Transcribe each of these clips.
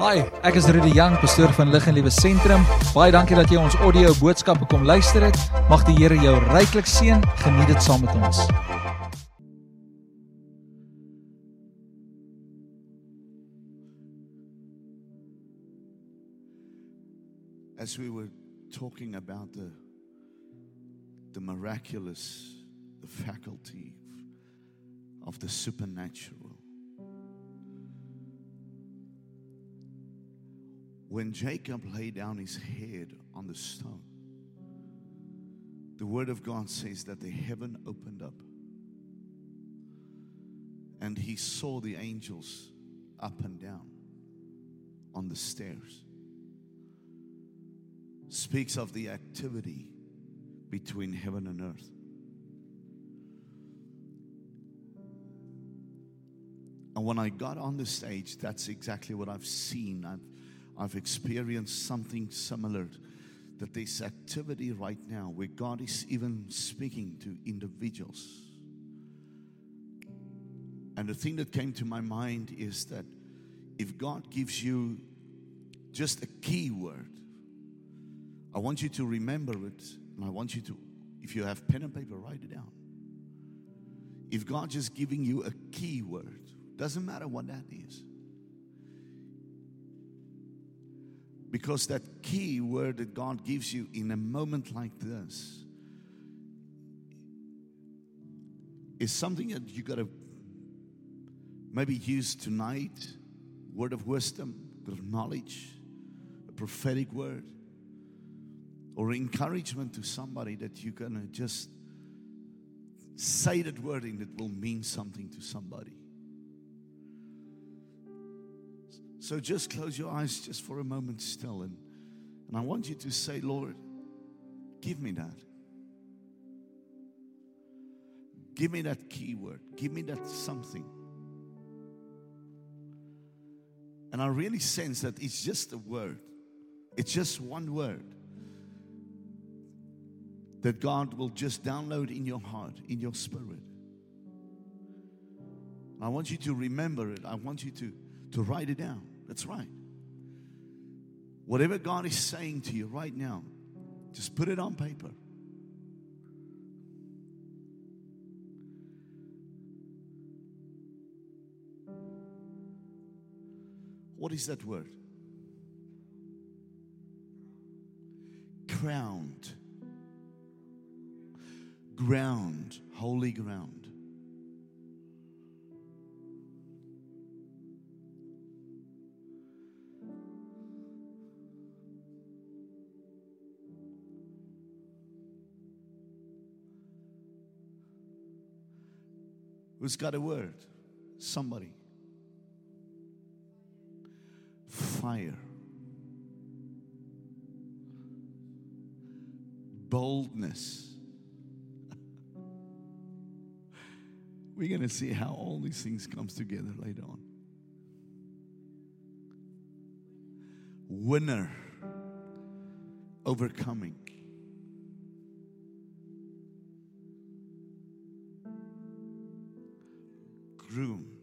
Hi, ek is Rudy Jang, pastoor van Lig en Liewe Sentrum. Baie dankie dat jy ons audio boodskappe kom luister het. Mag die Here jou ryklik seën. Geniet dit saam met ons. as we were talking about the the miraculous the faculty of the supernatural when jacob laid down his head on the stone the word of god says that the heaven opened up and he saw the angels up and down on the stairs speaks of the activity between heaven and earth. And when I got on the stage, that's exactly what I've seen. I've, I've experienced something similar. That there's activity right now where God is even speaking to individuals. And the thing that came to my mind is that if God gives you just a key word, I want you to remember it, and I want you to, if you have pen and paper, write it down. If God just giving you a key word, doesn't matter what that is. Because that key word that God gives you in a moment like this is something that you got to maybe use tonight word of wisdom, word of knowledge, a prophetic word or encouragement to somebody that you're going to just say that word and it will mean something to somebody. So just close your eyes just for a moment still and, and I want you to say, Lord, give me that. Give me that key word. Give me that something. And I really sense that it's just a word. It's just one word that God will just download in your heart, in your spirit. I want you to remember it. I want you to, to write it down. That's right. Whatever God is saying to you right now, just put it on paper. What is that word? Crowned ground, holy ground. Who's got a word? Somebody. Fire. Boldness. We're going to see how all these things comes together later on. Winner, overcoming. room.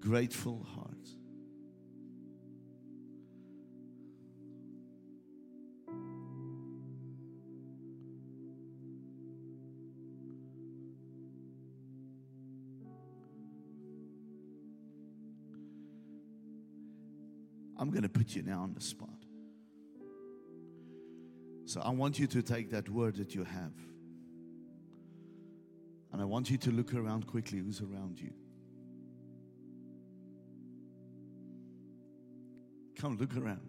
Grateful heart. I'm going to put you now on the spot. So I want you to take that word that you have. And I want you to look around quickly who's around you. Come look around.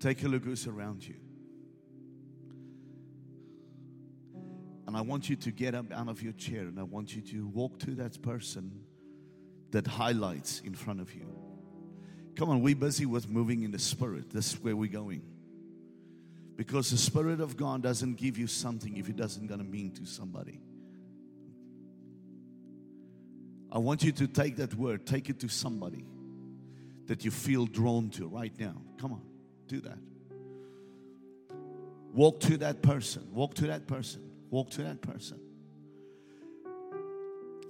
Take a look who's around you. And I want you to get up out of your chair and I want you to walk to that person that highlights in front of you. Come on, we're busy with moving in the spirit. This is where we're going. Because the Spirit of God doesn't give you something if it doesn't gonna mean to somebody. I want you to take that word, take it to somebody that you feel drawn to right now. Come on, do that. Walk to that person, walk to that person, walk to that person.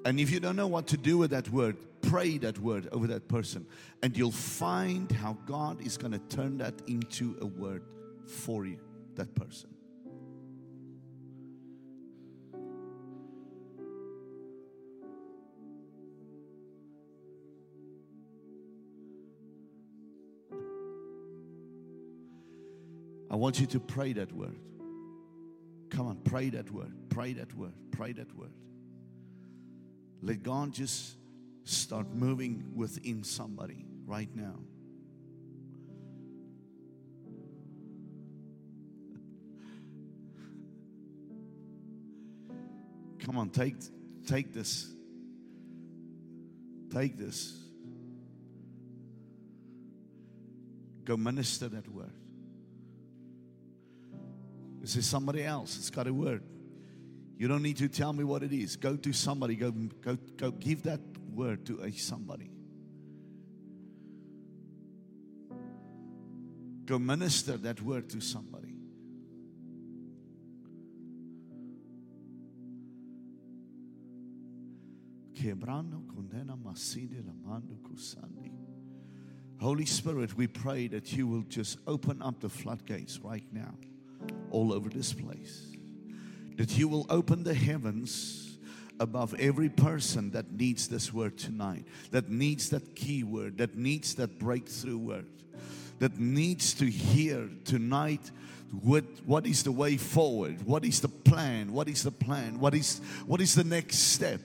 And if you don't know what to do with that word, pray that word over that person, and you'll find how God is going to turn that into a word for you, that person. Want you to pray that word. Come on, pray that word. Pray that word. Pray that word. Let God just start moving within somebody right now. Come on, take take this. Take this. Go minister that word. This is somebody else. It's got a word. You don't need to tell me what it is. Go to somebody. Go, go, go give that word to a somebody. Go minister that word to somebody. Holy Spirit, we pray that you will just open up the floodgates right now, all over this place. That you will open the heavens above every person that needs this word tonight, that needs that key word, that needs that breakthrough word, that needs to hear tonight what, what is the way forward, what is the plan, what is the plan, what is, what is the next step.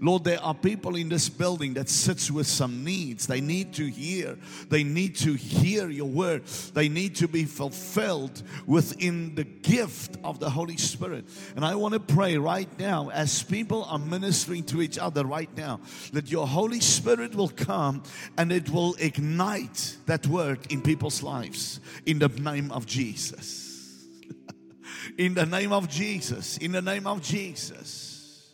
Lord, there are people in this building that sits with some needs. They need to hear. They need to hear your word. They need to be fulfilled within the gift of the Holy Spirit. And I want to pray right now as people are ministering to each other right now that your Holy Spirit will come and it will ignite that word in people's lives in the name of Jesus. in the name of Jesus. In the name of Jesus.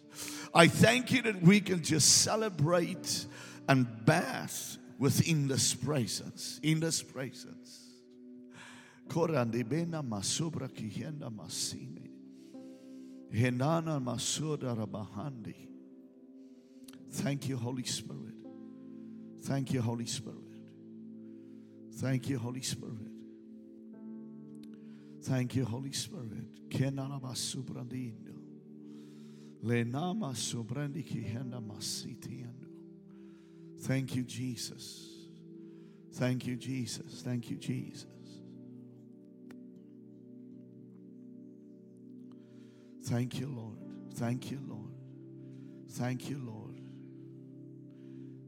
I thank you that we can just celebrate and bath within this presence. In this presence. Korandibena masubra kihenda. Henana masuda rabahandi. Thank you, Holy Spirit. Thank you, Holy Spirit. Thank you, Holy Spirit. Thank you, Holy Spirit. Lenama masitiando. Thank you, Jesus. Thank you, Jesus. Thank you, Jesus. Thank you, Lord. Thank you, Lord. Thank you, Lord.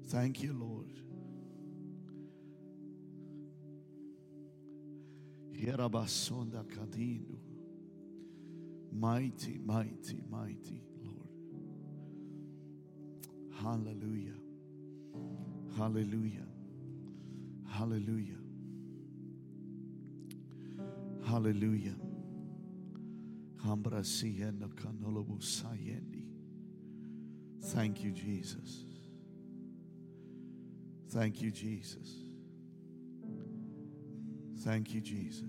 Thank you, Lord. Yerabasonda kadino. Mighty, mighty, mighty Lord. Hallelujah. Hallelujah. Hallelujah. Hallelujah. Thank you, Jesus. Thank you, Jesus. Thank you, Jesus.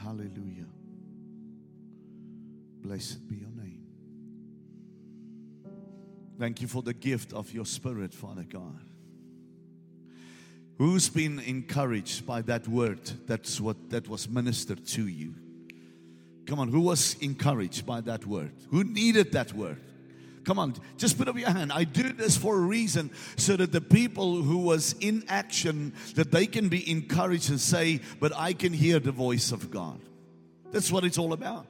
Hallelujah. Blessed be your name. Thank you for the gift of your spirit, Father God. Who's been encouraged by that word that's what that was ministered to you? Come on, who was encouraged by that word? Who needed that word? Come on, just put up your hand. I do this for a reason so that the people who was in action that they can be encouraged and say, "But I can hear the voice of God." That's what it's all about.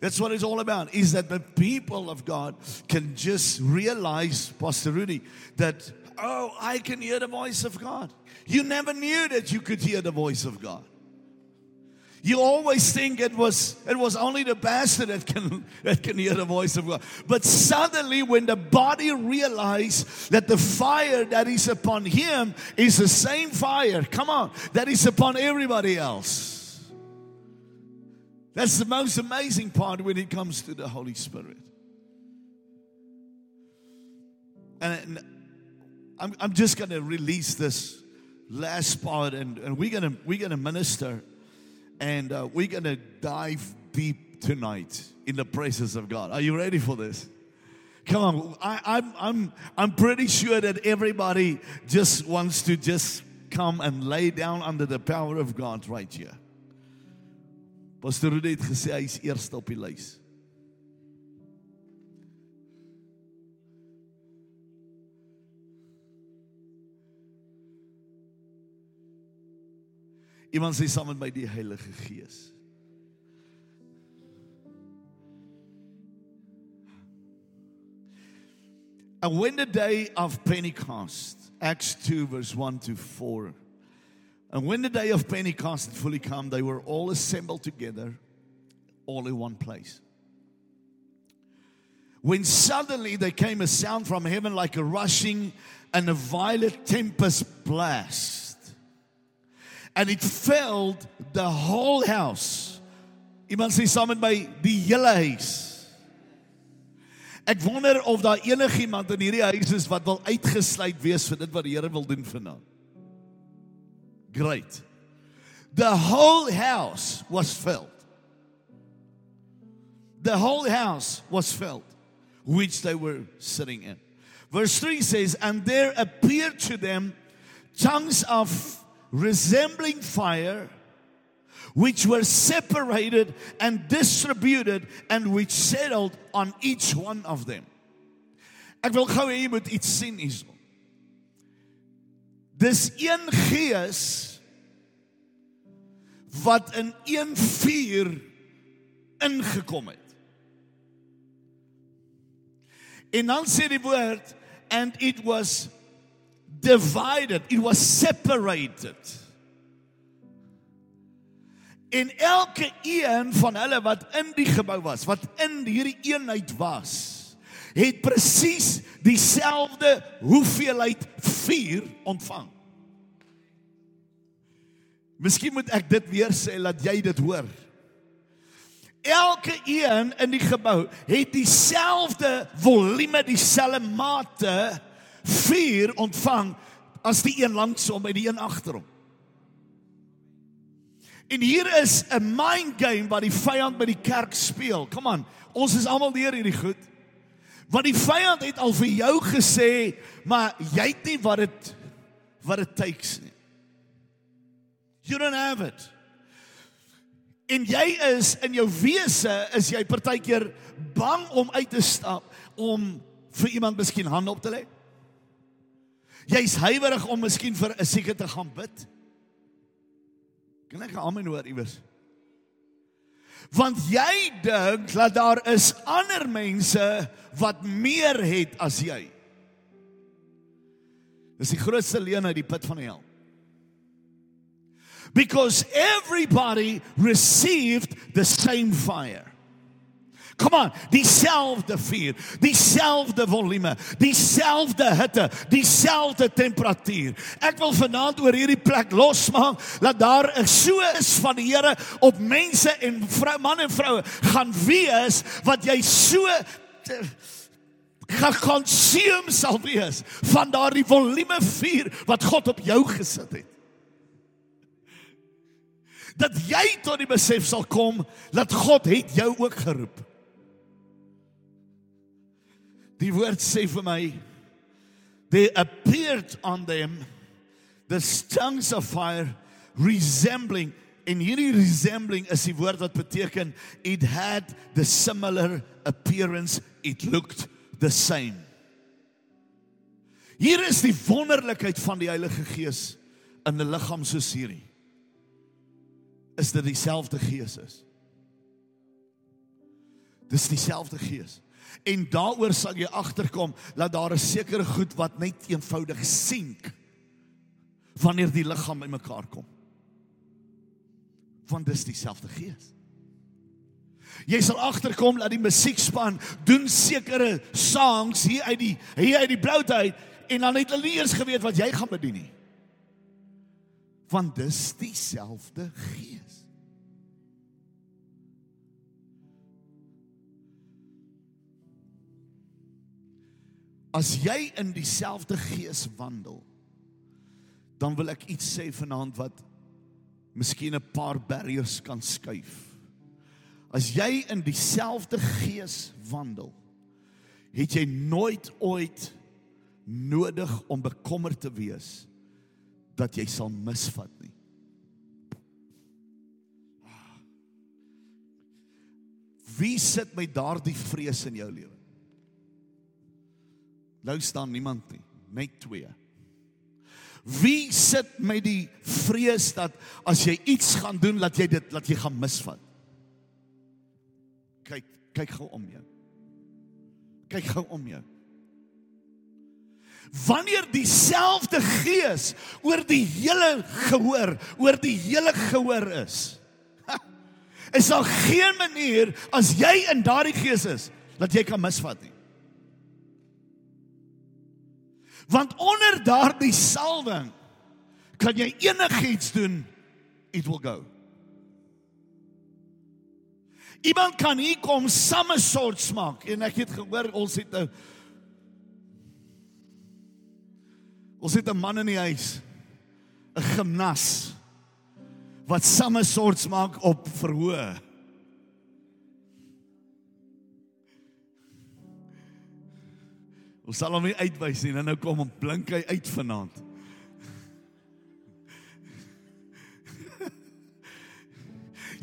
That's what it's all about. Is that the people of God can just realize, Pastor Rudy, that oh, I can hear the voice of God. You never knew that you could hear the voice of God. You always think it was it was only the pastor that can that can hear the voice of God. But suddenly when the body realized that the fire that is upon him is the same fire, come on, that is upon everybody else. That's the most amazing part when it comes to the Holy Spirit. And I'm, I'm just going to release this last part, and, and we're going to we're going to minister, and uh, we're going to dive deep tonight in the presence of God. Are you ready for this? Come on, I, I'm I'm I'm pretty sure that everybody just wants to just come and lay down under the power of God right here. Pastor Rudy het gesê hy's eerste. Iemand sê saam met my die Heilige Gees. And when the day of Pentecost, Acts 2, verse 1 to 4, and when the day of Pentecost had fully come, they were all assembled together, all in one place. When suddenly there came a sound from heaven like a rushing and a violent tempest blast, and it filled the whole house. Iemand sê saam met my die hele huis. Ek wonder of daar enigiemand in hierdie huis is wat wil uitgesluit wees vir dit wat die Here wil doen vanaand. Great. The whole house was filled. The whole house was filled, which they were sitting in. Verse 3 says, And there appeared to them tongues of resembling fire, which were separated and distributed, and which settled on each one of them. Ek wil gou hê jy moet iets sien hierso. Dis een gees wat in een vuur ingekom het. En dan sê die woord and it was divided, it was separated. En elke een van hulle wat in die gebou was, wat in hierdie eenheid was, het presies dieselfde hoeveelheid vuur ontvang. Miskien moet ek dit weer sê laat jy dit hoor. Elke een in die gebou het dieselfde volume, dieselfde mate vuur ontvang as die een langs hom en die een agter hom. En hier is 'n mind game wat die vyand by die kerk speel. Kom aan, ons is almal deur hierdie goed. Want die vyand het al vir jou gesê, maar jy het nie wat dit wat dit takes nie. You don't have it. En jy is in jou wese is jy partykeer bang om uit te stap om vir iemand miskien hand op te lê. Jy's huiwerig om miskien vir 'n sieke te gaan bid. Kan ek amen hoor iewers? Want jy dink dat daar is ander mense wat meer het as jy. Dis die grootste leuen uit die put van die hel. Because everybody received the same fire. Kom aan, dieselfde vuur, dieselfde volume, dieselfde hitte, dieselfde temperatuur. Ek wil vanaand oor hierdie plek losmaak dat daar 'n so is van die Here op mense en vrou man en vroue gaan wees wat jy so gekonsumeer sal wees van daardie volume vuur wat God op jou gesit het dat jy tot die besef sal kom dat God het jou ook geroep. Die woord sê vir my they appeared on them the tongues of fire resembling en hierdie resembling is die woord wat beteken it had the similar appearance it looked the same. Hier is die wonderlikheid van die Heilige Gees in 'n liggaam soos hierdie. Is dit dieselfde Gees is? Dis dieselfde gees. En daaroor sal jy agterkom dat daar 'n sekere goed wat net eenvoudig sink wanneer die liggaam bymekaar kom. Want dis dieselfde gees. Jy sal agterkom dat die musiekspan doen sekere songs hier uit die hier uit die bloute uit en dan het hulle nie eers geweet wat jy gaan bedien nie. Want dis dieselfde gees. As jy in dieselfde gees wandel, dan wil ek iets sê vanaand wat miskien 'n paar barriers kan skuif. As jy in dieselfde gees wandel, het jy nooit ooit nodig om bekommerd te wees dat jy sal misvat nie. Wie sit met daardie vrees in jou lewe? Nou staan niemand nie, net twee. Wie sit met die vrees dat as jy iets gaan doen, dat jy dit laat jy gaan misvat? Kyk, kyk gou om jou. Kyk gou om jou. Wanneer dieselfde gees oor die hele gehoor, oor die hele gehoor is. Is daar geen manier as jy in daardie gees is dat jy kan misvat nie. Want onder daardie salwing kan jy enigiets doen, it will go. Iemand kan hier kom same soort maak en ek het gehoor ons het 'n ons het 'n man in die huis 'n gimnas wat same soort maak op verhoog. Ons sal hom nie uitwys nie, nou kom hom blink hy uit vanaand.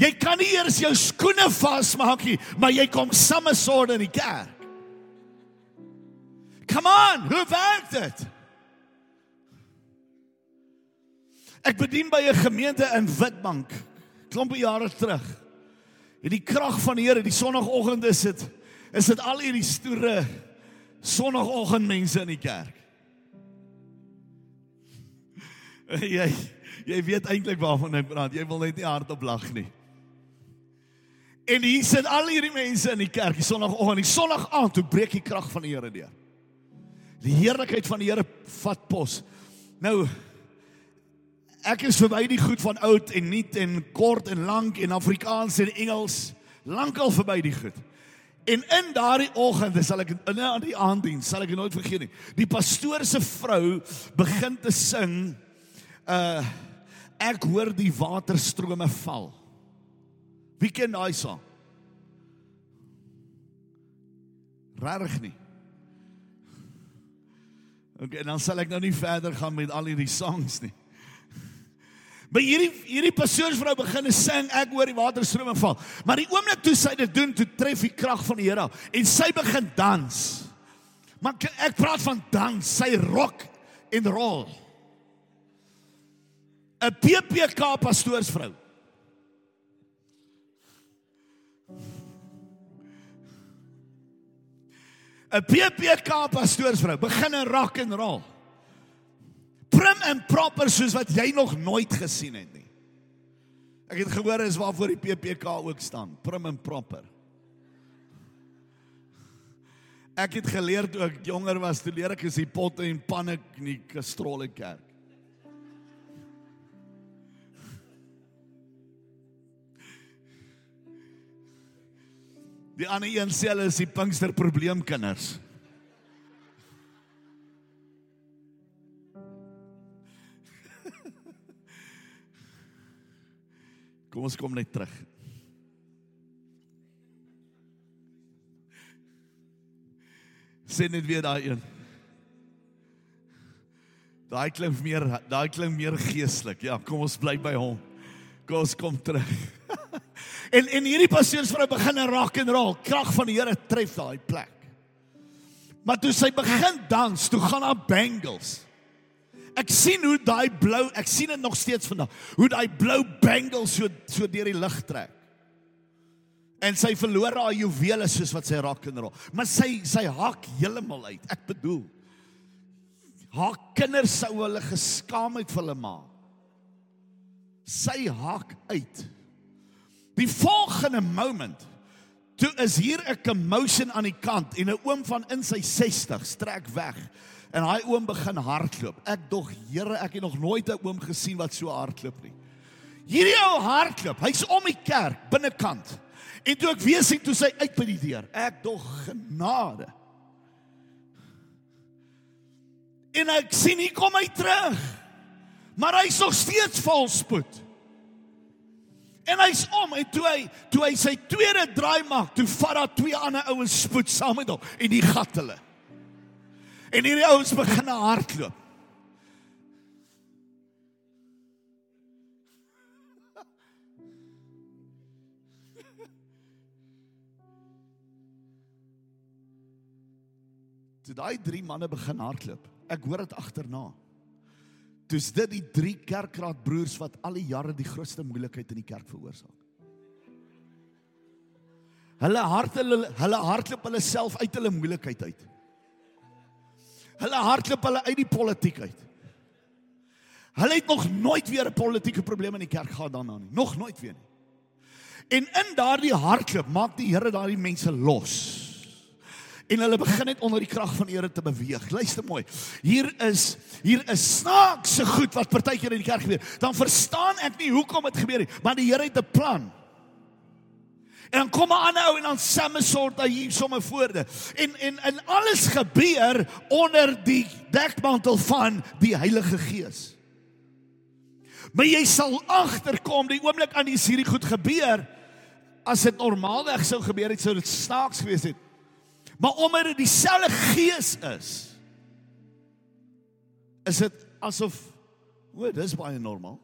Jy kan nie eers jou skoene vasmaak nie, maar jy kom samme soort in die kerk. Come on, hoe werk dit? Ek bedien by 'n gemeente in Witbank klompe jare terug. En die krag van die Here, die sonoggend is dit is dit al hierdie stoere sonoggend mense in die kerk. Jy jy weet eintlik waarvan ek praat. Jy wil net nie hardop lag nie. En hier sit al hierdie mense in die kerk, die sonoggend, die sonnig aand, toe breek die krag van die Here deur. Die heerlikheid van die Here vat pos. Nou ek is verby die goed van oud en nuut en kort en lank en Afrikaans en Engels, lankal verby die goed. En in daardie oggend, sal ek in aan die aanddiens, sal ek nooit vergeet nie. Die pastoor se vrou begin te sing uh ek hoor die waterstrome val. Wie ken daai sang? Rarig nie. Okay, dan sal ek nou nie verder gaan met al hierdie songs nie. Maar hierdie hierdie pasoorsvrou begin sing, ek hoor die waterstrome val. Maar die oomblik toe sy dit doen, toe tref die krag van die Here en sy begin dans. Maar ek praat van dans, sy rock en roll. 'n PPK pastoorsvrou. 'n PPK pastoorsvrou begin 'n rock and roll. Prim en proper soos wat jy nog nooit gesien het nie. Ek het gehoor is waarvoor die PPK ook staan, prim en proper. Ek het geleer toe ek jonger was, toe leer ek is die potte en panne in die kastrolle kerk. Die ander een sê hulle is die Pinkster probleemkinders. Kom ons kom net terug. Sê net weer daai een. Daai klink meer, daai klink meer geestelik. Ja, kom ons bly by hom. Kom ons kom terug. En en hierdie pasiersvrou begin 'n rock and roll. Krag van die Here tref daai plek. Maar toe sy begin dans, toe gaan haar bangles. Ek sien hoe daai blou, ek sien dit nog steeds vandag, hoe daai blou bangles so so deur die lug trek. En sy verloor haar juwele soos wat sy rak en rol. Maar sy sy hak heeltemal uit. Ek bedoel haar kinders sou hulle geskaam het vir hulle ma. Sy hak uit. Die volgende moment toe is hier 'n commotion aan die kant en 'n oom van in sy 60 strek weg en hy oom begin hardloop. Ek dog, Here, ek het nog nooit 'n oom gesien wat so hardloop nie. Hierdie ou hardloop, hy's om die kerk binnekant. En toe ek weer sien toe sy uit by die deur. Ek dog genade. En ek sien hy kom hy terug. Maar hy's nog steeds vol spoed. En hy's om en toe hy toe hy sy tweede draai maak, toe vat daar twee ander ouens spoed saam met hom en die gat hulle. En hierdie ouens begin hardloop. Toe daai drie manne begin hardloop. Ek hoor dit agterna. Dis dit die drie kerkraadbroers wat al die jare die grootste moeilikheid in die kerk veroorsaak. Hulle hart hulle hulle hardloop hulle self uit hulle moeilikheid uit. Hulle hardloop hulle uit die politiek uit. Hulle het nog nooit weer 'n politieke probleem in die kerk gehad daarna nie. Nog nooit weer nie. En in daardie hardloop maak die Here daardie mense los en hulle begin net onder die krag van die Here te beweeg. Luister mooi. Hier is hier is snaakse goed wat partykeer in die kerk gebeur. Dan verstaan ek nie hoekom dit gebeur nie, maar die Here het 'n plan. En dan kom 'n ander ou en dan same soort hy hier sommer voorde. En en en alles gebeur onder die dekmantel van die Heilige Gees. Maar jy sal agterkom die oomblik aan die hierdie goed gebeur as dit normaalweg sou gebeur het sou dit snaaks gewees het. Maar omdat dit dieselfde gees is, is dit asof o, dis baie normaal.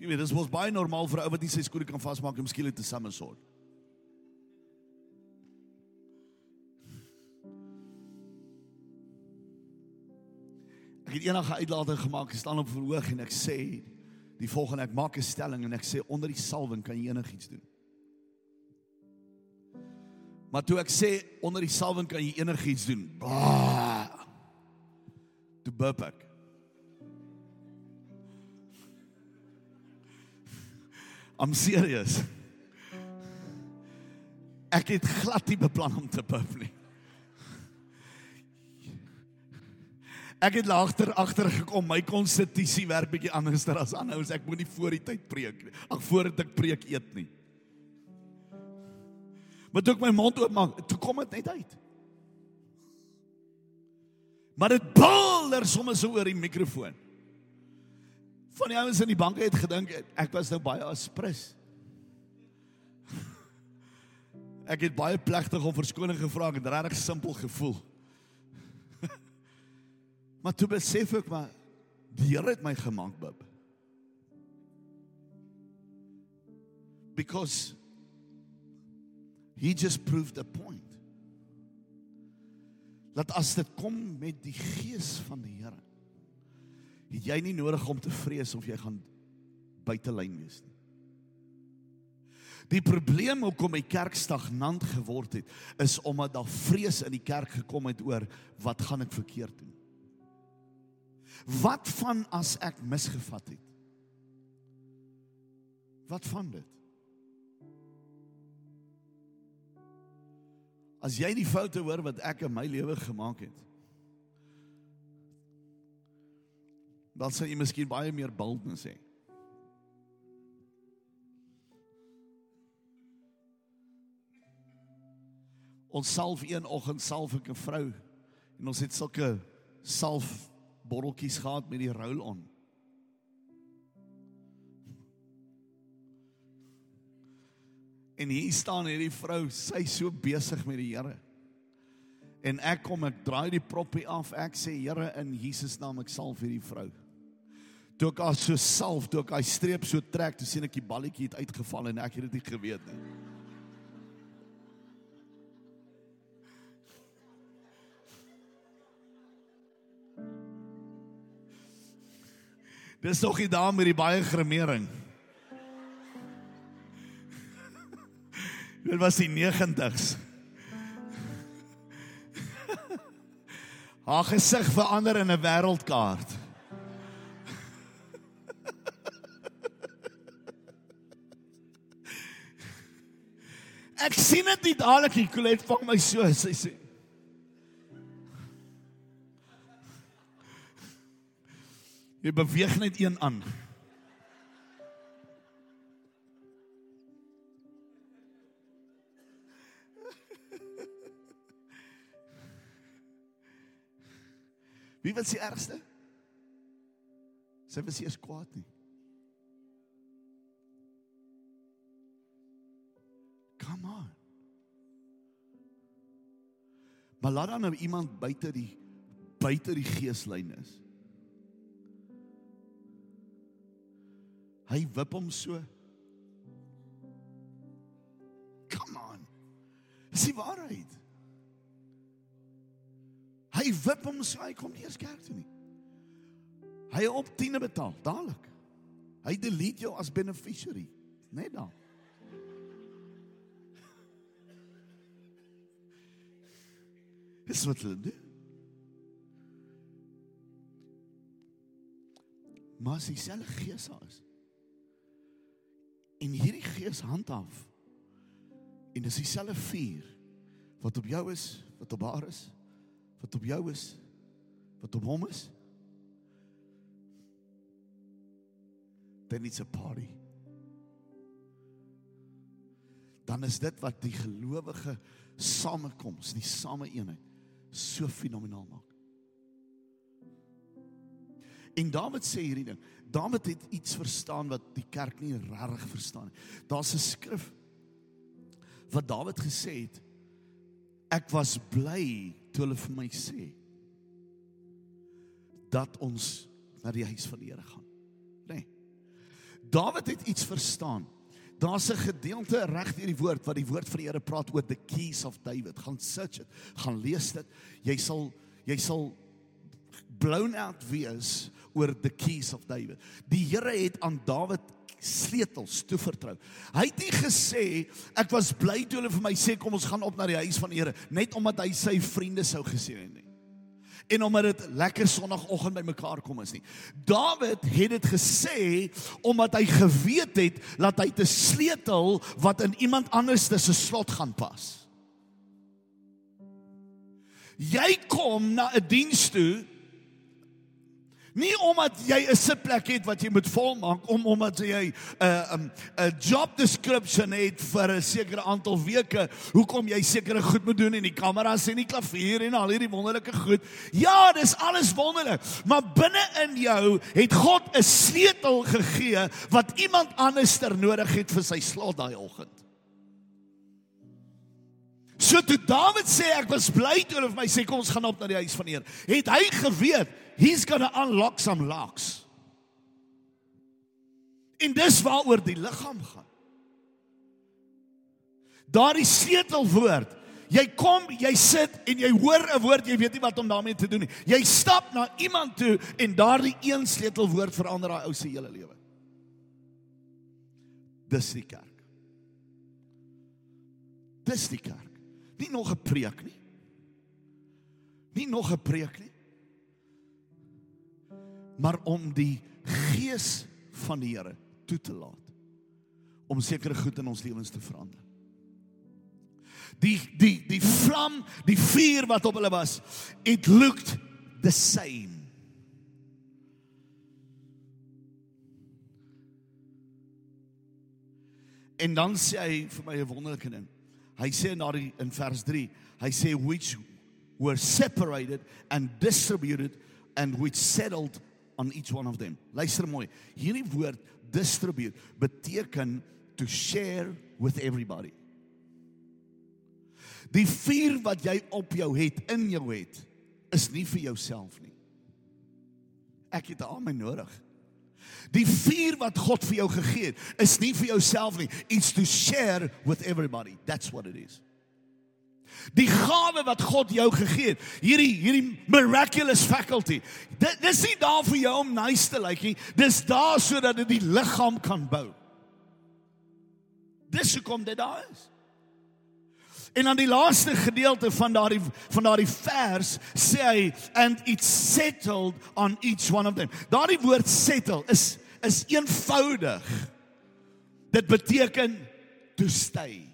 Jy weet, dis mos baie normaal vir 'n ou wat nie sy skoene kan vasmaak miskien het 'n somersault. Ek het eendag 'n uitlating gemaak, staan op verhoog en ek sê die volgende ek maak 'n stelling en ek sê onder die salwing kan jy enigiets doen. Maar toe ek sê onder die salwing kan jy enigiets doen. Bah, toe bup ek. I'm serious. Ek het glad nie beplan om te bup nie. Ek het later agter gekom my konstitusie werk bietjie anders as ander ouens. Ek moenie voor die tyd preek nie. Ag voordat ek preek eet nie. Maar toe ek my mond oopmaak, toe kom dit net uit. Maar dit bulder sommer so oor die mikrofoon. Van die ouens in die banke het gedink ek was nou baie aspres. Ek het baie plegtig om verskoning gevra en regtig simpel gevoel. maar toe besef ek maar die Here het my gemaak, bib. Because He just proved a point. Dat as dit kom met die gees van die Here, het jy nie nodig om te vrees of jy gaan buite lyn wees nie. Die probleem hoekom die kerk stagnant geword het, is omdat daar vrees in die kerk gekom het oor wat gaan ek verkeerd doen? Wat van as ek misgevat het? Wat van dit? As jy die foute hoor wat ek in my lewe gemaak het, dan sal jy miskien baie meer boldness hê. Ons salf een oggend salf ek 'n vrou en ons het sulke salf botteltjies gehad met die roll-on. En hier staan hierdie vrou, sy so besig met die Here. En ek kom ek draai die proppie af. Ek sê Here in Jesus naam ek salf hierdie vrou. Toe ek haar so salf, toe ek hy streep so trek, toe sien ek die balletjie het uitgeval en ek het dit nie geweet nie. Dis nog die dame met die baie gremering. was die 90s. Haar gesig verander in 'n wêreldkaart. Sien dit nie dadelik nie. Colet vang my so, sy sê. Jy beweeg net een aan. Wie was die ergste? Sy was eers kwaad nie. Maar laat dan nou iemand buite die buite die geeslyn is. Hy wip hom so. Come on. Dis die waarheid. Hy wip hom so, hy kom nie eens kerk toe nie. Hy op 10 betaal dadelik. Hy delete jou as beneficiary, net dan. Dis wat hulle doen. Maar as dieselfde gees daar is. En hierdie gees handhaaf. En dis dieselfde vuur wat op jou is, wat op haar is, wat op jou is, wat op hom is. Then it's a party. Dan is dit wat die gelowige samekoms, die same eenheid so fenomenaal maak. En Dawid sê hierdie ding. Dawid het iets verstaan wat die kerk nie regtig verstaan nie. Daar's 'n skrif wat Dawid gesê het ek was bly toe hulle vir my sê dat ons na die huis van die Here gaan. Nê. Nee. Dawid het iets verstaan. Daar's 'n gedeelte reg deur die woord wat die woord van die Here praat oor the keys of David. Gaan search dit, gaan lees dit. Jy sal jy sal blown out wees oor the keys of David. Die Here het aan Dawid sleutels toevertrou. Hy het nie gesê ek was bly toe hulle vir my sê kom ons gaan op na die huis van die Here net omdat hy sy vriende sou gesien het nie en omdat dit lekker sonoggend by mekaar kom is nie. Dawid het dit gesê omdat hy geweet het dat hy 'n sleutel wat in iemand anders se slot gaan pas. Jy kom na 'n diens toe Nie omdat jy 'n sitplek het wat jy moet volmaak om omdat jy 'n uh, 'n um, 'n job description het vir 'n sekere aantal weke, hoekom jy sekere goed moet doen en die kameras en die klavier en al hierdie wonderlike goed. Ja, dis alles wonderlik, maar binne in jou het God 'n sleutel gegee wat iemand anders ter nodig het vir sy slot daai oggend. So toe Dawid sê ek was bly toe hulle vir my sê kom ons gaan op na die huis van die Here, het hy geweet he's going to unlock some locks. En dis waaroor die liggaam gaan. Daardie sleutelwoord. Jy kom, jy sit en jy hoor 'n woord, jy weet nie wat om daarmee te doen nie. Jy stap na iemand toe en daardie een sleutelwoord verander daai ou se hele lewe. Dis die kerk. Dis die kerk. Nie nog 'n preek nie. Nie nog 'n preek nie maar om die gees van die Here toe te laat om sekere goed in ons lewens te verander. Die die die vlam, die vuur wat op hulle was, it looked the same. En dan sê hy vir my 'n wonderlike ding. Hy sê na die in vers 3, hy sê which were separated and distributed and which settled on each one of them. Luister mooi. Hierdie woord distribute beteken to share with everybody. Die vuur wat jy op jou het, in jou het, is nie vir jouself nie. Ek het al my nodig. Die vuur wat God vir jou gegee het, is nie vir jouself nie. It's to share with everybody. That's what it is. Die gawe wat God jou gegee het, hierdie hierdie miraculous faculty. Dit dis nie daar vir jou om nice te lyk nie. Dis daar sodat dit die liggaam kan bou. Dis hoekom dit daar is. En dan die laaste gedeelte van daardie van daardie vers sê hy and it settled on each one of them. Daardie woord settle is is eenvoudig. Dit beteken to stay.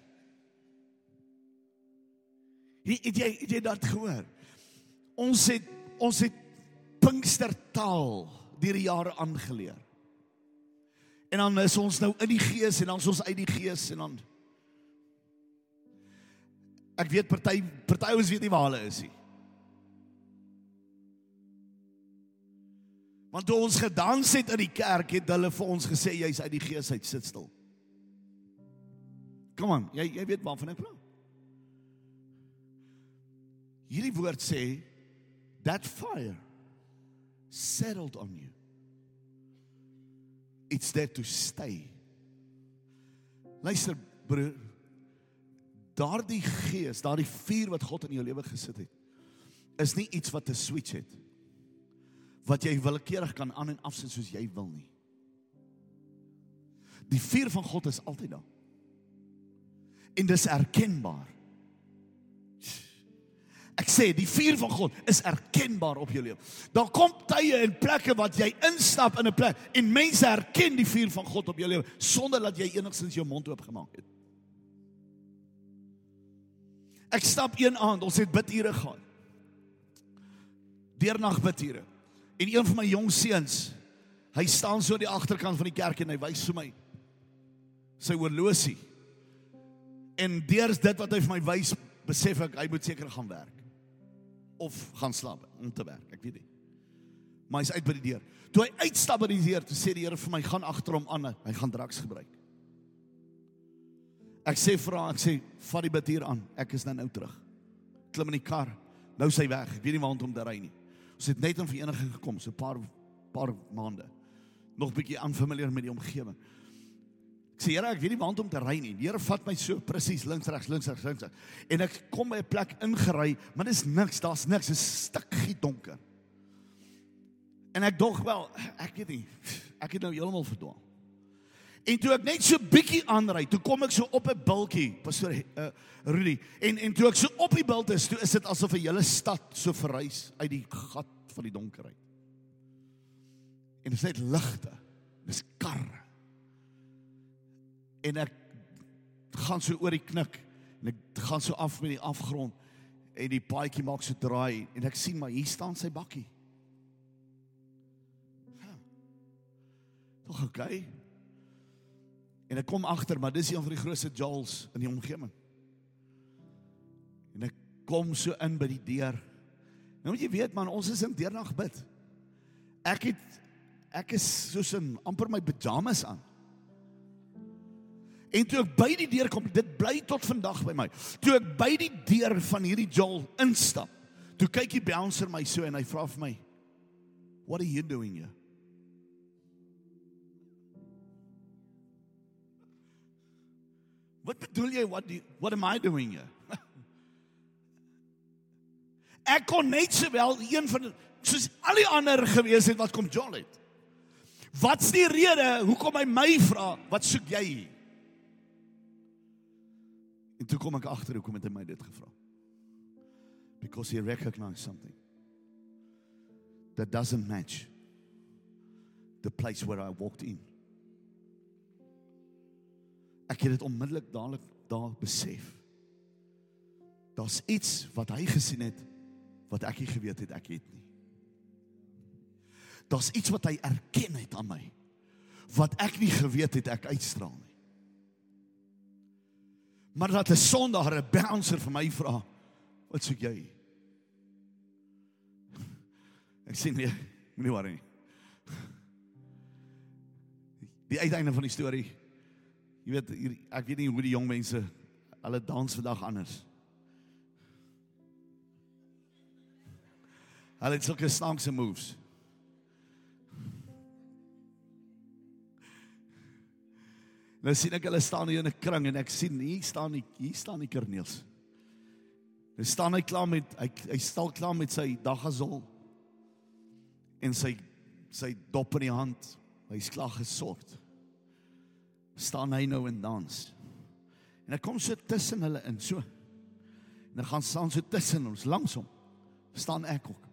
Het jy het jy dit gehoor? Ons het ons het Pinkstertaal deur die jare aangeleer. En dan is ons nou in die gees en dan is ons uit die gees en dan Ek weet party party ouens weet nie waar hulle is nie. Want toe ons gedans het in die kerk het hulle vir ons gesê jy's uit die gees uit sit stil. Kom aan, jy jy weet waarvan ek praat. Hierdie woord sê that fire settled on you. It's there to stay. Luister broer, daardie gees, daardie vuur wat God in jou lewe gesit het, is nie iets wat 'n switch het wat jy willekeurig kan aan en afsit soos jy wil nie. Die vuur van God is altyd daar. En dis erkenbaar. Ek sê die vuur van God is erkenbaar op jou lewe. Daar kom tye en plekke wat jy instap in 'n plek en mense erken die vuur van God op jou lewe sonder dat jy enigsins jou mond oop gemaak het. Ek stap een aand, ons het bidure gehad. Deernag bidure. En een van my jong seuns, hy staan so aan die agterkant van die kerk en hy wys vir my sy horlosie. En deers dit wat hy vir my wys, besef ek hy moet seker gaan werk of gaan slaap om te werk, ek weet nie. Maar hy's uit by die deur. Toe hy uitstap by die deur, toe sê die Here vir my, gaan agter hom aan, hy gaan drugs gebruik. Ek sê vir hom, ek sê, vat die bid hier aan. Ek is nou nou terug. Klim in die kar. Nou sy weg. Ek weet nie waar om te ry nie. Ons het net in vereniging gekom, so 'n paar paar maande. Nog bietjie aanfamiliar met die omgewing. Ek sê Here, ek weet nie waar om te ry nie. Die Here vat my so presies links regs links regs links. En ek kom by 'n plek ingery, maar dis niks, daar's niks, dis stikkie donker. En ek dog wel, ek weet nie, ek het nou heeltemal verdwaal. En toe ek net so bietjie aanry, toe kom ek so op 'n bultjie, pastoor uh, Rudy. En en toe ek so op die bult is, toe is dit asof 'n hele stad so verrys uit die gat van die donkerheid. En dit is net ligte. Dis karre. En ek gaan so oor die knik en ek gaan so af met die afgrond en die paadjie maak so draai en ek sien maar hier staan sy bakkie. Tog okay. En ek kom agter, maar dis een van die grootste jewels in die omgewing. En ek kom so in by die deur. Nou moet jy weet man, ons is in deernag bid. Ek het ek is soos in amper my pyjamas aan. En toe ek by die deur kom, dit bly tot vandag by my. Toe ek by die deur van hierdie jol instap, toe kyk die bouncer my so en hy vra vir my, "What are you doing here?" Wat bedoel jy what do, what am I doing here? Ek kon net sowel een van soos al die ander gewees het wat kom jol het. Wat's die rede hoekom hy my vra, wat soek jy hier? En toe kom ek agter hoekom het hy my dit gevra. Because he recognized something that doesn't match the place where I walked in. Ek het dit onmiddellik dadelik daar besef. Daar's iets wat hy gesien het wat ek nie geweet het ek het nie. Daar's iets wat hy erken het aan my wat ek nie geweet het ek uitstraal nie. Maar dat 'n sondaar 'n bouncer vir my vra, wat soek jy? Ek sê nee, moenie worry nie. Die uiteinde van die storie Jy weet hier, ek weet nie hoe die jong mense hulle dans vandag anders. Hulle het sulke snaakse moves. Nou sien ek hulle staan hier in 'n kring en ek sien hier staan die hier staan die Corneels. Hy staan hy klaar met hy hy staan klaar met sy daggazol en sy sy dop in die hand. Hy's klaar gesort staan hy nou en dans. En ek kom so tussen hulle in so. En dan gaan staan so tussen ons langs hom. staan ek ook.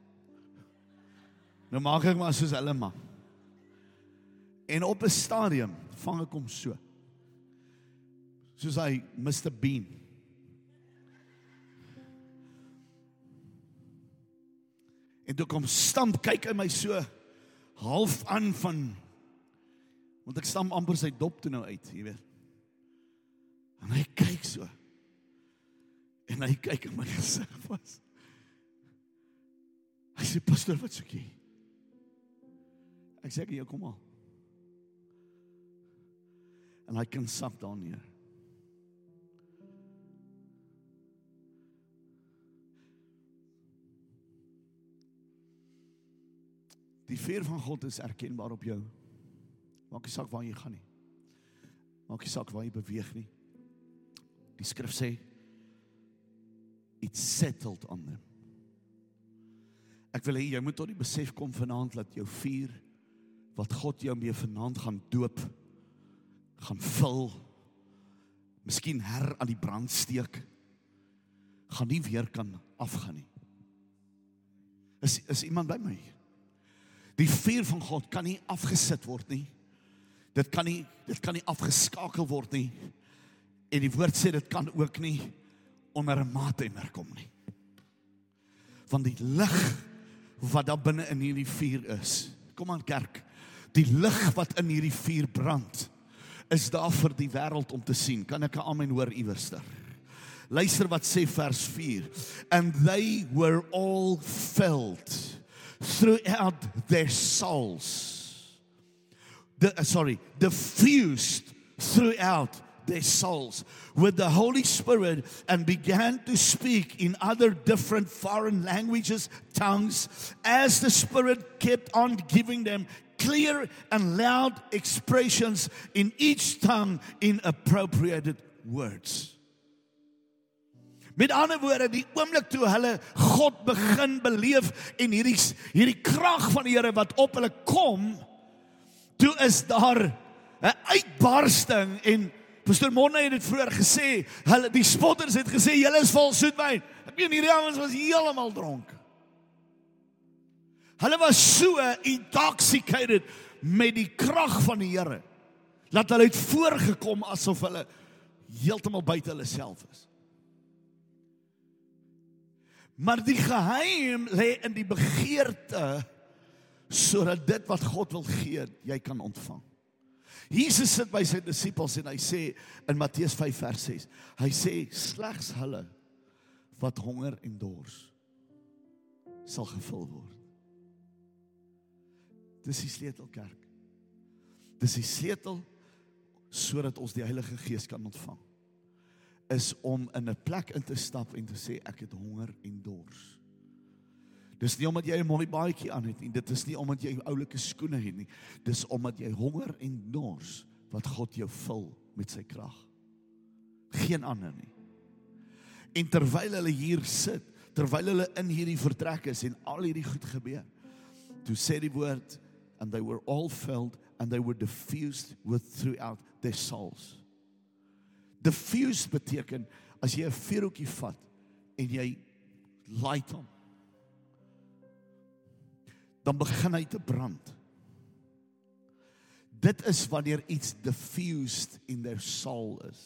Nou maak ek maar soos hulle maar. En op 'n stadium vang ek hom so. Soos hy Mr Bean. En toe kom stamp kyk hy my so half aan van want ek stamp amper sy dop toe nou uit, jy weet. En hy kyk so. En hy kyk in my gesig vas. Hy sê pastor, wat soek jy? Ek sê ek jy kom al. En hy kan sak daar neer. Die vuur van God is erkenbaar op jou. Maak nie saak waar jy gaan nie. Maak nie saak waar jy beweeg nie. Die skrif sê it's settled on them. Ek wil hê jy moet tot die besef kom vanaand dat jou vuur wat God jou mee vanaand gaan doop gaan vul miskien her aan die brand steek gaan nie weer kan afgaan nie. Is is iemand by my? Die vuur van God kan nie afgesit word nie. Dit kan nie dit kan nie afgeskakel word nie. En die woord sê dit kan ook nie onder 'n maatemmer kom nie. Van die lig wat daar binne in hierdie vuur is. Kom aan kerk. Die lig wat in hierdie vuur brand is daar vir die wêreld om te sien. Kan ek 'n amen hoor iewerster? Luister wat sê vers 4. And they were all filled throughout their souls. The, uh, sorry, diffused throughout their souls with the Holy Spirit and began to speak in other different foreign languages, tongues, as the Spirit kept on giving them clear and loud expressions in each tongue in appropriated words. Met ander woorde, die oomblik toe hulle God begin beleef en hierdie hierdie krag van die Here wat op hulle kom, toe is daar 'n uitbarsting en Pastor Monne het dit vroeër gesê, hulle die spotters het gesê julle is vol soetwyn. Ek meen hierdie ouens was heeltemal dronk. Hulle was so intoxicated met die krag van die Here dat hulle het voorgekom asof hulle heeltemal buite hulle self is. Maar die geheim lê in die begeerte sodat dit wat God wil gee, jy kan ontvang. Jesus sit by sy disippels en hy sê in Matteus 5 vers 6, hy sê slegs hulle wat honger en dors sal gevul word. Dis die sleutel kerk. Dis die sleutel sodat ons die Heilige Gees kan ontvang is om in 'n plek in te stap en te sê ek het honger en dors. Dis nie omdat jy 'n mooi baadjie aan het nie, dit is nie omdat jy oulike skoene het nie. Dis omdat jy honger en dors wat God jou vul met sy krag. Geen ander nie. En terwyl hulle hier sit, terwyl hulle in hierdie vertrek is en al hierdie goed gebeur, toe sê die woord and they were all filled and they were diffused with throughout their souls. Diffuse beteken as jy 'n vuurhoutjie vat en jy light hom dan begin hy te brand. Dit is wanneer iets diffused in their soul is.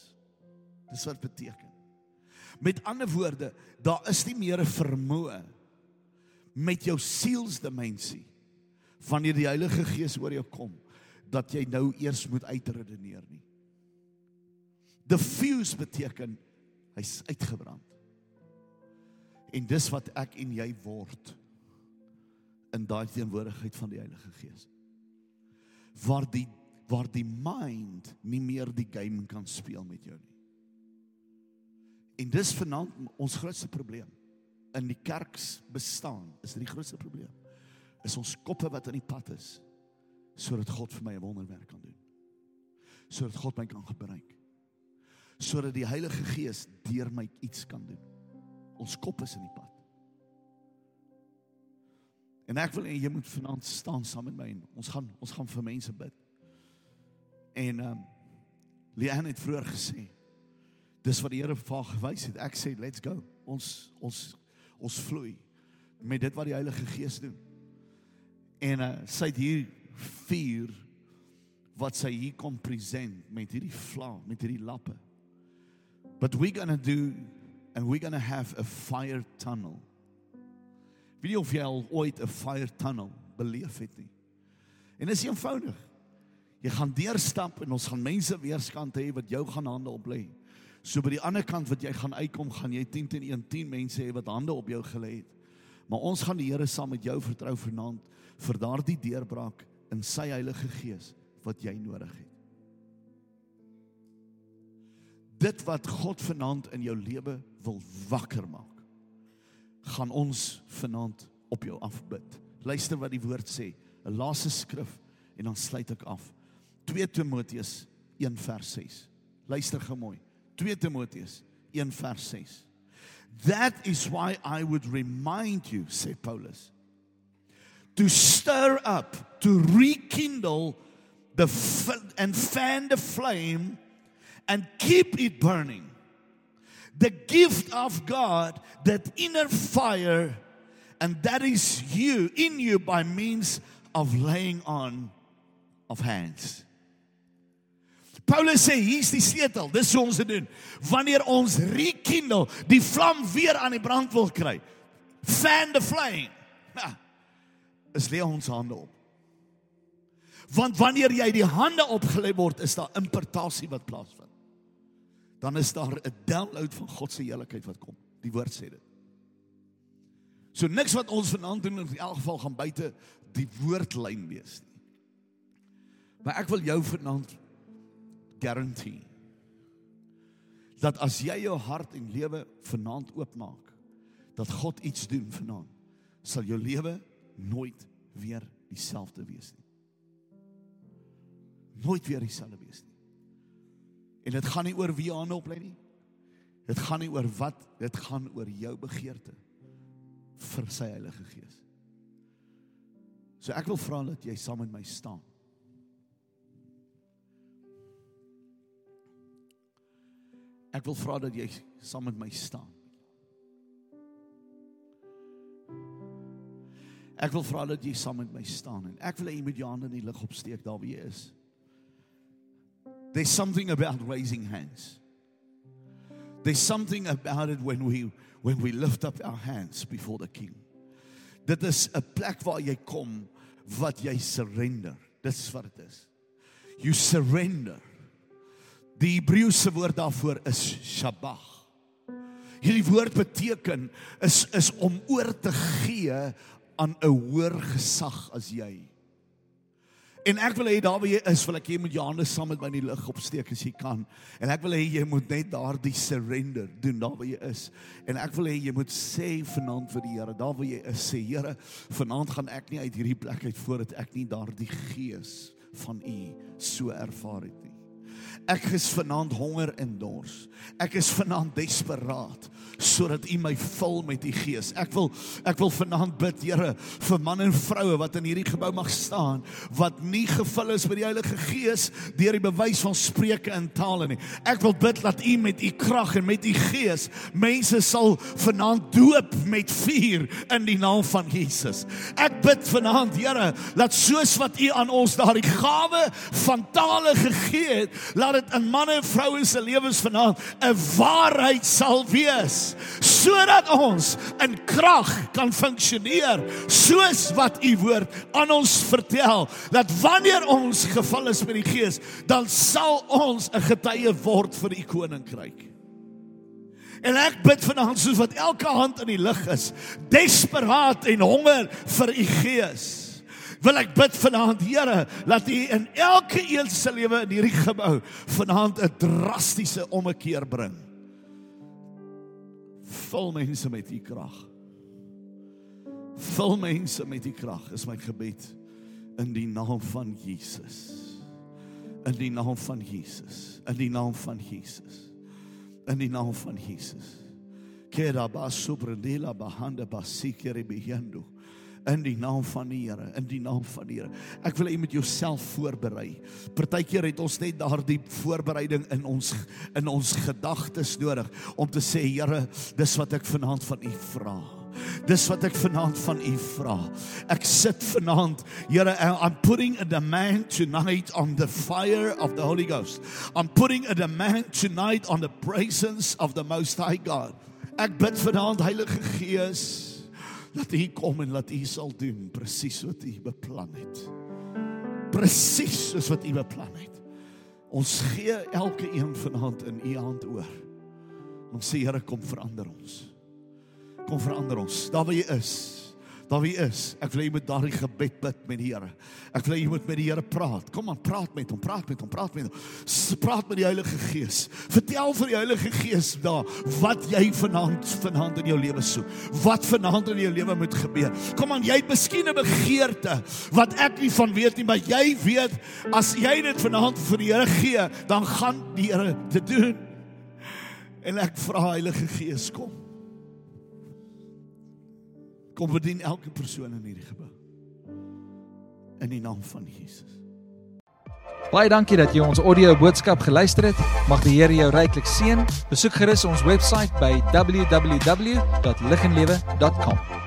Dis wat beteken. Met ander woorde, daar is nie meer 'n vermoë met jou sielsdimensie wanneer die Heilige Gees oor jou kom dat jy nou eers moet uitredeneer nie. Diffuse beteken hy's uitgebrand. En dis wat ek en jy word in daai teenwoordigheid van die Heilige Gees. Waar die waar die mind nie meer die game kan speel met jou nie. En dis vanaand ons grootste probleem in die kerks bestaan. Is die grootste probleem? Is ons koppe wat in die pad is sodat God vir my 'n wonderwerk kan doen. Sodat God my kan gebruik sodat die Heilige Gees deur my iets kan doen. Ons kop is in die pad. En ek wil hê jy moet vanaand staan saam met my en ons gaan ons gaan vir mense bid. En ehm um, Leanne het vroeër gesê dis wat die Here vir haar gewys het. Ek sê let's go. Ons ons ons vloei met dit wat die Heilige Gees doen. En uh, sy het hier vier wat sy hier kom present met hierdie vlam, met hierdie lappe. But we're going to do and we're going to have a fire tunnel. Wie of jy al ooit 'n fire tunnel beleef het nie. En is eenvoudig. Jy gaan deurstap en ons gaan mense weerskant hê wat jou gaan hande op lê. So by die ander kant wat jy gaan uitkom, gaan jy 10 teen 1 10 mense hê wat hande op jou gelê het. Maar ons gaan die Here saam met jou vertrou vanaand vir daardie deurbraak in sy Heilige Gees wat jy nodig het. Dit wat God vanaand in jou lewe wil wakker maak, gaan ons vanaand op jou afbid. Luister wat die woord sê, 'n laaste skrif en dan sluit ek af. 2 Timoteus 1 vers 6. Luister gou mooi. 2 Timoteus 1 vers 6. That is why I would remind you, say Paulus, to stir up, to rekindle the and fan the flame and keep it burning. The gift of God, that inner fire, and that is you, in you by means of laying on of hands. Paulus sê hier's die sleutel. Dis hoe ons dit doen. Wanneer ons rekindle, die vlam weer aan die brand wil kry. Fan the flame. Ja, is lê ons hande op. Want wanneer jy die hande opgelê word, is daar impartasie wat plaasvind. Dan is daar 'n download van God se heiligheid wat kom. Die woord sê dit. So niks wat ons vanaand doen in elk geval gaan buite die woordlyn wees nie. Maar ek wil jou vanaand guarantee dat as jy jou hart en lewe vanaand oopmaak, dat God iets doen vanaand, sal jou lewe nooit weer dieselfde wees nie. Nooit weer dieselfde wees nie. En dit gaan nie oor wie aan op lê nie. Dit gaan nie oor wat, dit gaan oor jou begeerte vir sy Heilige Gees. So ek wil vra dat jy saam met my staan. Ek wil vra dat jy saam met my staan. Ek wil vra dat jy saam met my staan en ek wil hê jy moet jou hande in die lug opsteek daar waar jy is. There's something about raising hands. There's something about it when we when we lift up our hands before the king. Dit is 'n plek waar jy kom wat jy surrender. Dis wat dit is. You surrender. Die Hebreëse woord daarvoor is shabach. Hierdie woord beteken is is om oor te gee aan 'n hoër gesag as jy. En ek wil hê daar waar jy is, wil ek jy moet jou hande saam met my in die lug opsteek as jy kan. En ek wil hê jy moet net daardie surrender doen daar waar jy is. En ek wil hê jy moet sê vanaand vir die Here, daar waar jy is, sê Here, vanaand gaan ek nie uit hierdie plek uit voordat ek nie daardie gees van U so ervaar het nie. Ek is vanaand honger en dors. Ek is vanaand desperaat sodat U my vul met U Gees. Ek wil ek wil vanaand bid, Here, vir man en vroue wat in hierdie gebou mag staan wat nie gevul is met die Heilige Gees deur die bewys van spreuke in tale nie. Ek wil bid dat U met U krag en met U Gees mense sal vanaand doop met vuur in die naam van Jesus. Ek bid vanaand, Here, dat soos wat U aan ons daardie gawe van tale gegee het, laat dit in manne en vroue se lewens vanaand 'n waarheid sal wees sodat ons in krag kan funksioneer soos wat u woord aan ons vertel dat wanneer ons gevul is met die gees dan sal ons 'n getuie word vir u koninkryk. En ek bid vanaand soos wat elke hand in die lug is, desperaat en honger vir u gees wil ek bid vanaand Here dat U in elke een se lewe in hierdie gebou vanaand 'n drastiese ommekeer bring. Vul mense met U krag. Vul mense met U krag is my gebed in die naam van Jesus. In die naam van Jesus. In die naam van Jesus. In die naam van Jesus. Kera ba subrendela bahanda basikere bihendo. In die naam van die Here, in die naam van die Here. Ek wil hê jy moet jouself voorberei. Partykeer het ons net daardie voorbereiding in ons in ons gedagtes nodig om te sê Here, dis wat ek vanaand van U vra. Dis wat ek vanaand van U vra. Ek sit vanaand, Here, I'm putting a demand tonight on the fire of the Holy Ghost. I'm putting a demand tonight on the presence of the Most High God. Ek bid vanaand Heilige Gees dat U kom en dat U sal doen presies wat U beplan het. Presies soos wat U beplan het. Ons gee elke een vanaand in U hand oor. Ons sê Here kom verander ons kom verander ons. Daar waar jy is, daar jy is. Ek wil jy moet daardie gebed bid met die Here. Ek wil jy moet met die Here praat. Kom aan, praat met hom, praat met hom, praat met hom. Praat met die Heilige Gees. Vertel vir die Heilige Gees daar wat jy vanaand vanaand in jou lewe soek. Wat vanaand in jou lewe moet gebeur. Kom aan, jy het miskien 'n begeerte wat ek nie van weet nie, maar jy weet as jy dit vanaand vir die Here gee, dan gaan die Here dit doen. En ek vra Heilige Gees kom kom bedien elke persoon in hierdie gebou. In die naam van Jesus. Baie dankie dat jy ons audio boodskap geluister het. Mag die Here jou ryklik seën. Besoek gerus ons webwerf by www.liginlewe.com.